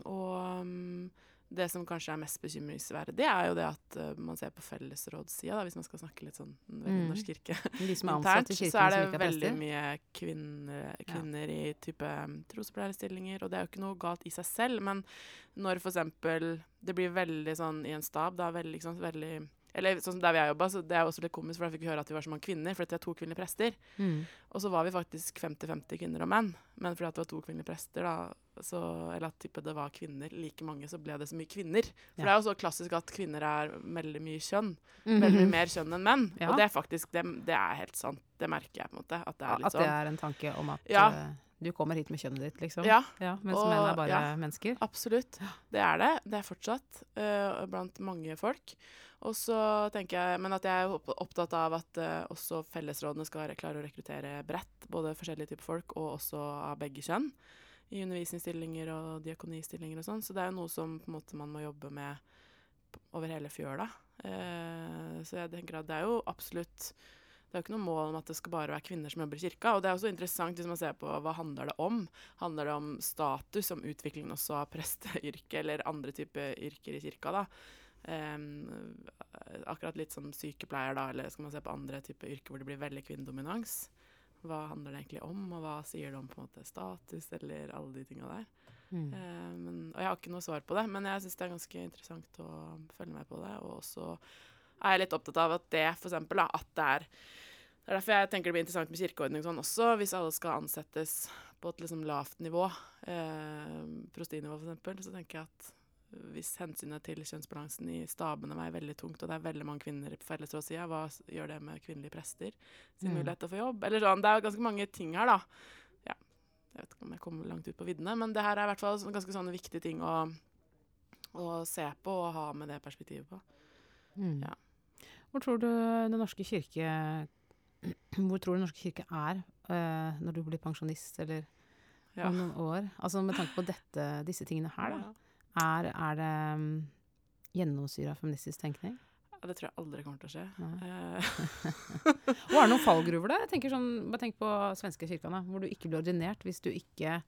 og mm, det som kanskje er mest bekymringsverdig, det er jo det at uh, man ser på fellesrådssida, da, hvis man skal snakke litt sånn Mm. Norsk kirke. De som er ansatt i kirken så er det veldig mye kvinner, kvinner i type um, trosopplærerstillinger, og det er jo ikke noe galt i seg selv, men når eksempel det blir veldig sånn i en stab, da veldig, liksom, veldig eller sånn som der vi har jobba, så det er jo også litt komisk, for da fikk vi høre at vi var så mange kvinner, fordi det er to kvinnelige prester. Mm. Og så var vi faktisk 50-50 kvinner og menn, men fordi at det var to kvinnelige prester, da, så, eller at type, det var kvinner like mange, så ble det så mye kvinner. For Ja. det er jo så klassisk at kvinner er veldig mye kjønn. Mhm. Veldig mer kjønn enn menn. Ja. Og det er faktisk, det, det er helt sant. Det merker jeg på en måte. At det er litt At det sånn. er en tanke om at Ja. eh, du kommer hit med kjønnet ditt, liksom. Ja, mens Og- menn er bare ja. mennesker. absolutt. Det er det. Det er fortsatt uh, blant mange folk. Og så tenker jeg, Men at jeg er opptatt av at uh, også fellesrådene skal klare å rekruttere bredt. Både forskjellige typer folk og også av begge kjønn. I undervisningsstillinger og diakonistillinger og sånn. Så det er jo noe som måte man må jobbe med over hele fjøla. Uh, så jeg tenker at det er jo absolutt det er jo ikke noe mål om at det skal bare være kvinner som jobber i kirka. Og det er også interessant hvis man ser på hva handler det om. Handler det om status, om utviklingen også av presteyrket eller andre typer yrker i kirka, da. Akkurat litt som sykepleier, da, eller skal man se på andre typer yrker hvor det blir veldig kvinnedominans. Hva handler det egentlig om, og hva sier det om på en måte status, eller alle de tinga der. Mm. Men, og jeg har ikke noe svar på det, men jeg syns det er ganske interessant å følge med på det. Og så er jeg litt opptatt av at det, for eksempel, da, at det er Det er derfor jeg tenker det blir interessant med kirkeordning sånn også, hvis alle skal ansettes på et liksom lavt nivå, eh, prostinivå eksempel, så tenker jeg at hvis hensynet til kjønnsbalansen i stabene veier veldig tungt, og det er veldig mange kvinner på fellesrådssida, hva gjør det med kvinnelige prester sin Mm. mulighet til å få jobb? Eller sånn, Det er jo ganske mange ting her, da. Ja. Jeg vet ikke om jeg kommer langt ut på viddene, men det her er i hvert fall sånn, ganske sånne viktige ting å, å se på og ha med det perspektivet på. Mm. Ja. Hvor tror du Den norske kirke Hvor tror du Den norske kirke er uh, når du blir pensjonist, eller Ja. om noen år? Altså Med tanke på dette, disse tingene her, da. Er, er det um, gjennomsyra feministisk tenkning? Ja, det tror jeg aldri kommer til å skje. Eh, Og er det noen fallgruver der? Jeg sånn, bare tenk på svenske kirka, hvor du ikke blir ordinert hvis du ikke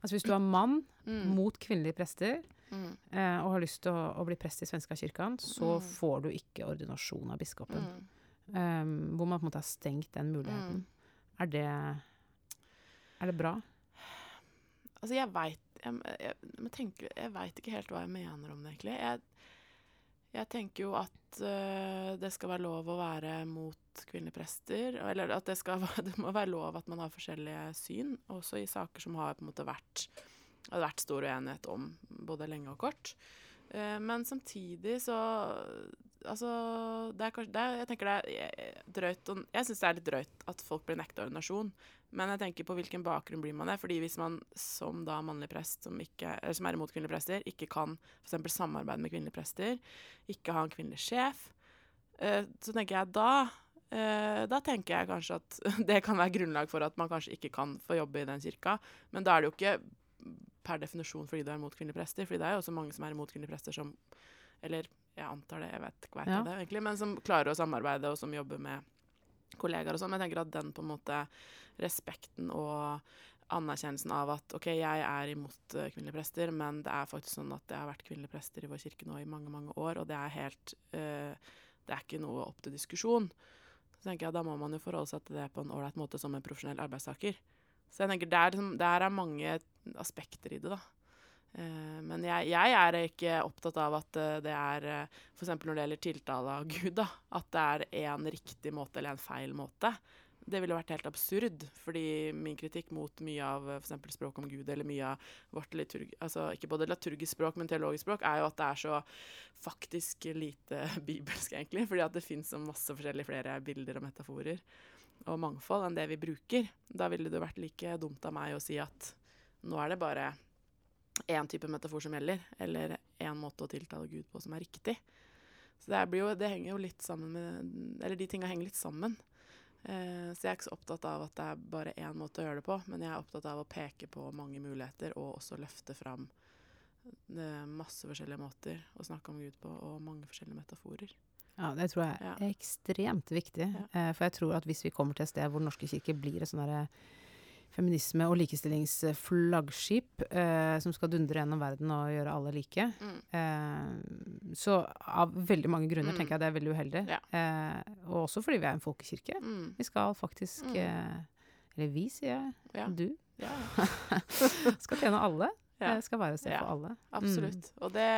Altså hvis du er mann mm, mot kvinnelige prester mm, eh, og har lyst til å, å bli prest i svenska kirken, så Mm. får du ikke ordinasjon av biskopen. mm, Um, hvor man på en måte har stengt den muligheten. mm. Er det Er det bra? Altså, jeg veit jeg, jeg, jeg, jeg vet ikke helt hva jeg mener om det, egentlig. Jeg, jeg tenker jo at uh, det skal være lov å være mot kvinnelige prester. Eller at det, skal, det må være lov at man har forskjellige syn, også i saker som har på en måte vært har vært stor uenighet om både lenge og kort. Uh, men samtidig så Altså, det er kanskje det Jeg tenker det er drøyt Jeg syns det er litt drøyt at folk blir nekta ordinasjon. Men jeg tenker på hvilken bakgrunn blir man det. Fordi hvis man som da mannlig prest som, ikke, som er imot kvinnelige prester, ikke kan f.eks. samarbeide med kvinnelige prester, ikke ha en kvinnelig sjef, eh, så tenker jeg da eh, da tenker jeg kanskje at det kan være grunnlag for at man kanskje ikke kan få jobbe i den kirka. Men da er det jo ikke per definisjon fordi du er imot kvinnelige prester. fordi det er jo også mange som er imot kvinnelige prester som Eller jeg antar det, jeg vet ikke hva Ja. det egentlig, men som klarer å samarbeide og som jobber med kollegaer og sånn. Jeg tenker at den på en måte respekten og anerkjennelsen av at OK, jeg er imot uh, kvinnelige prester, men det er faktisk sånn at det har vært kvinnelige prester i vår kirke nå i mange, mange år, og det er helt uh, Det er ikke noe opp til diskusjon. Så tenker jeg Da må man jo forholde seg til det på en ålreit måte som en profesjonell arbeidstaker. Så jeg tenker der, der er mange aspekter i det, da. Uh, men jeg, jeg, er ikke opptatt av at uh, det er uh, F.eks. når det gjelder tiltale av Gud, da. At det er en riktig måte eller en feil måte det ville vært helt absurd. Fordi min kritikk mot mye av f.eks. språk om Gud, eller mye av vårt liturg... Altså ikke både liturgisk språk, men teologisk språk, er jo at det er så faktisk lite bibelsk, egentlig. Fordi at det fins masse forskjellige flere bilder og metaforer og mangfold enn det vi bruker. Da ville det vært like dumt av meg å si at nå er det bare én type metafor som gjelder, eller én måte å tiltale Gud på som er riktig. Så det, jo, det henger jo litt sammen med Eller de tinga henger litt sammen. Eh, så jeg er ikke så opptatt av at det er bare én måte å gjøre det på, men jeg er opptatt av å peke på mange muligheter og også løfte fram eh, masse forskjellige måter å snakke om Gud på, og mange forskjellige metaforer. Ja, det tror jeg er ekstremt viktig. Ja. Eh, for jeg tror at hvis vi kommer til et sted hvor Norske kirke blir et sånn derre feminisme- og likestillingsflaggskip eh, som skal dundre gjennom verden og gjøre alle like. Mm. Eh, så av veldig mange grunner mm. tenker jeg det er veldig uheldig. Ja. Eh, og også fordi vi er en folkekirke. Mm. Vi skal faktisk mm. eh, Eller vi, sier jeg. Ja. Du. Ja. skal tjene alle. Ja. skal være et sted for alle. Absolutt. Mm. Og det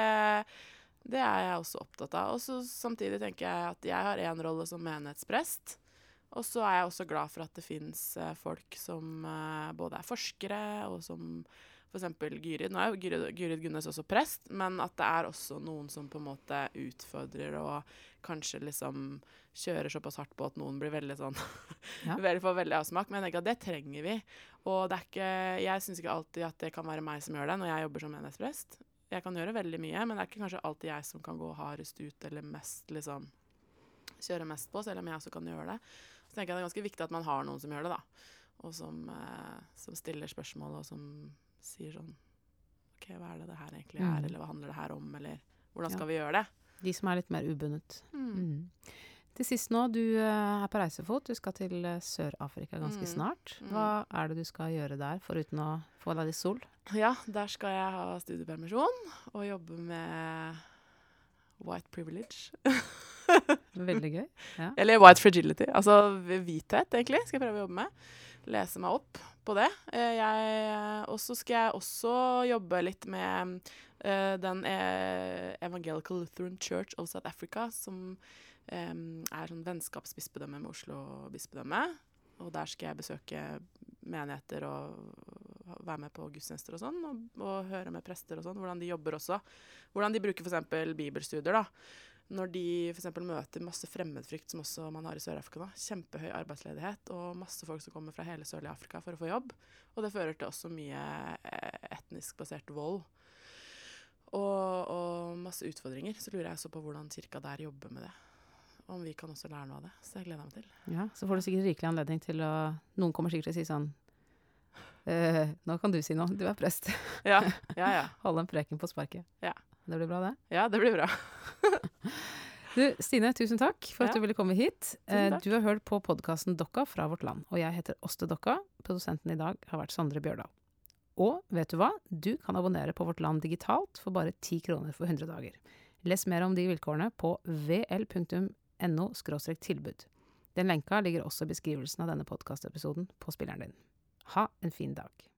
det er jeg også opptatt av. Og så samtidig tenker jeg at jeg har én rolle som menighetsprest. Og så er jeg også glad for at det fins eh, folk som eh, både er forskere, og som f.eks. Gyrid. Nå er jo Gyrid, Gyrid Gunnes også prest, men at det er også noen som på en måte utfordrer og kanskje liksom kjører såpass hardt på at noen blir veldig sånn ja. Får veldig avsmak. Men jeg tenker at det trenger vi. Og det er ikke Jeg syns ikke alltid at det kan være meg som gjør det når jeg jobber som menighetsprest. Jeg kan gjøre veldig mye, men det er ikke kanskje alltid jeg som kan gå hardest ut eller mest liksom kjøre mest på, selv om jeg også kan gjøre det. Så tenker jeg det er ganske viktig at man har noen som gjør det, da. Og som, eh, som stiller spørsmål, og som sier sånn OK, hva er det det her egentlig er, mm. eller hva handler det her om, eller hvordan skal ja. vi gjøre det? De som er litt mer ubundet. Mm. Mm. Til sist nå, du uh, er på reisefot. Du skal til uh, Sør-Afrika ganske mm. snart. Mm. Hva er det du skal gjøre der, foruten å få deg litt sol? Ja, der skal jeg ha studiepermisjon og jobbe med white privilege. Veldig gøy. Ja. Eller white fragility. Altså hvithet, egentlig, skal jeg prøve å jobbe med. Lese meg opp på det. Eh, og så skal jeg også jobbe litt med uh, den Evangelical Lutheran Church of South Africa, som um, er sånn vennskapsbispedømme med Oslo bispedømme. Og der skal jeg besøke menigheter og være med på gudstjenester og sånn, og, og, høre med prester og sånn, hvordan de jobber også. Hvordan de bruker f.eks. bibelstudier, da når de f.eks. møter masse fremmedfrykt, som også man har i Sør-Afrika nå, kjempehøy arbeidsledighet og masse folk som kommer fra hele sørlige Afrika for å få jobb. Og det fører til også mye eh, etnisk basert vold. Og, og masse utfordringer. Så lurer jeg også på hvordan kirka der jobber med det. Om vi kan også lære noe av det. Så det gleder jeg meg til. Ja, Så får du sikkert rikelig anledning til å Noen kommer sikkert til å si sånn Uh, nå kan du si noe. Du er prest. Ja, ja, ja. Holde en preken på sparket. Ja. Det blir bra, det? Ja, det blir bra. du, Stine, tusen takk for at du ville komme hit. Uh, du har hørt på podkasten Dokka fra Vårt Land, og jeg heter Åste Dokka. Produsenten i dag har vært Sondre Bjørdal. Og vet du hva? Du kan abonnere på Vårt Land digitalt for bare 10 kroner for 100 dager. Les mer om de vilkårene på vl.no tilbud. Den lenka ligger også i beskrivelsen av denne podkastepisoden på spilleren din. Ha en fin dag.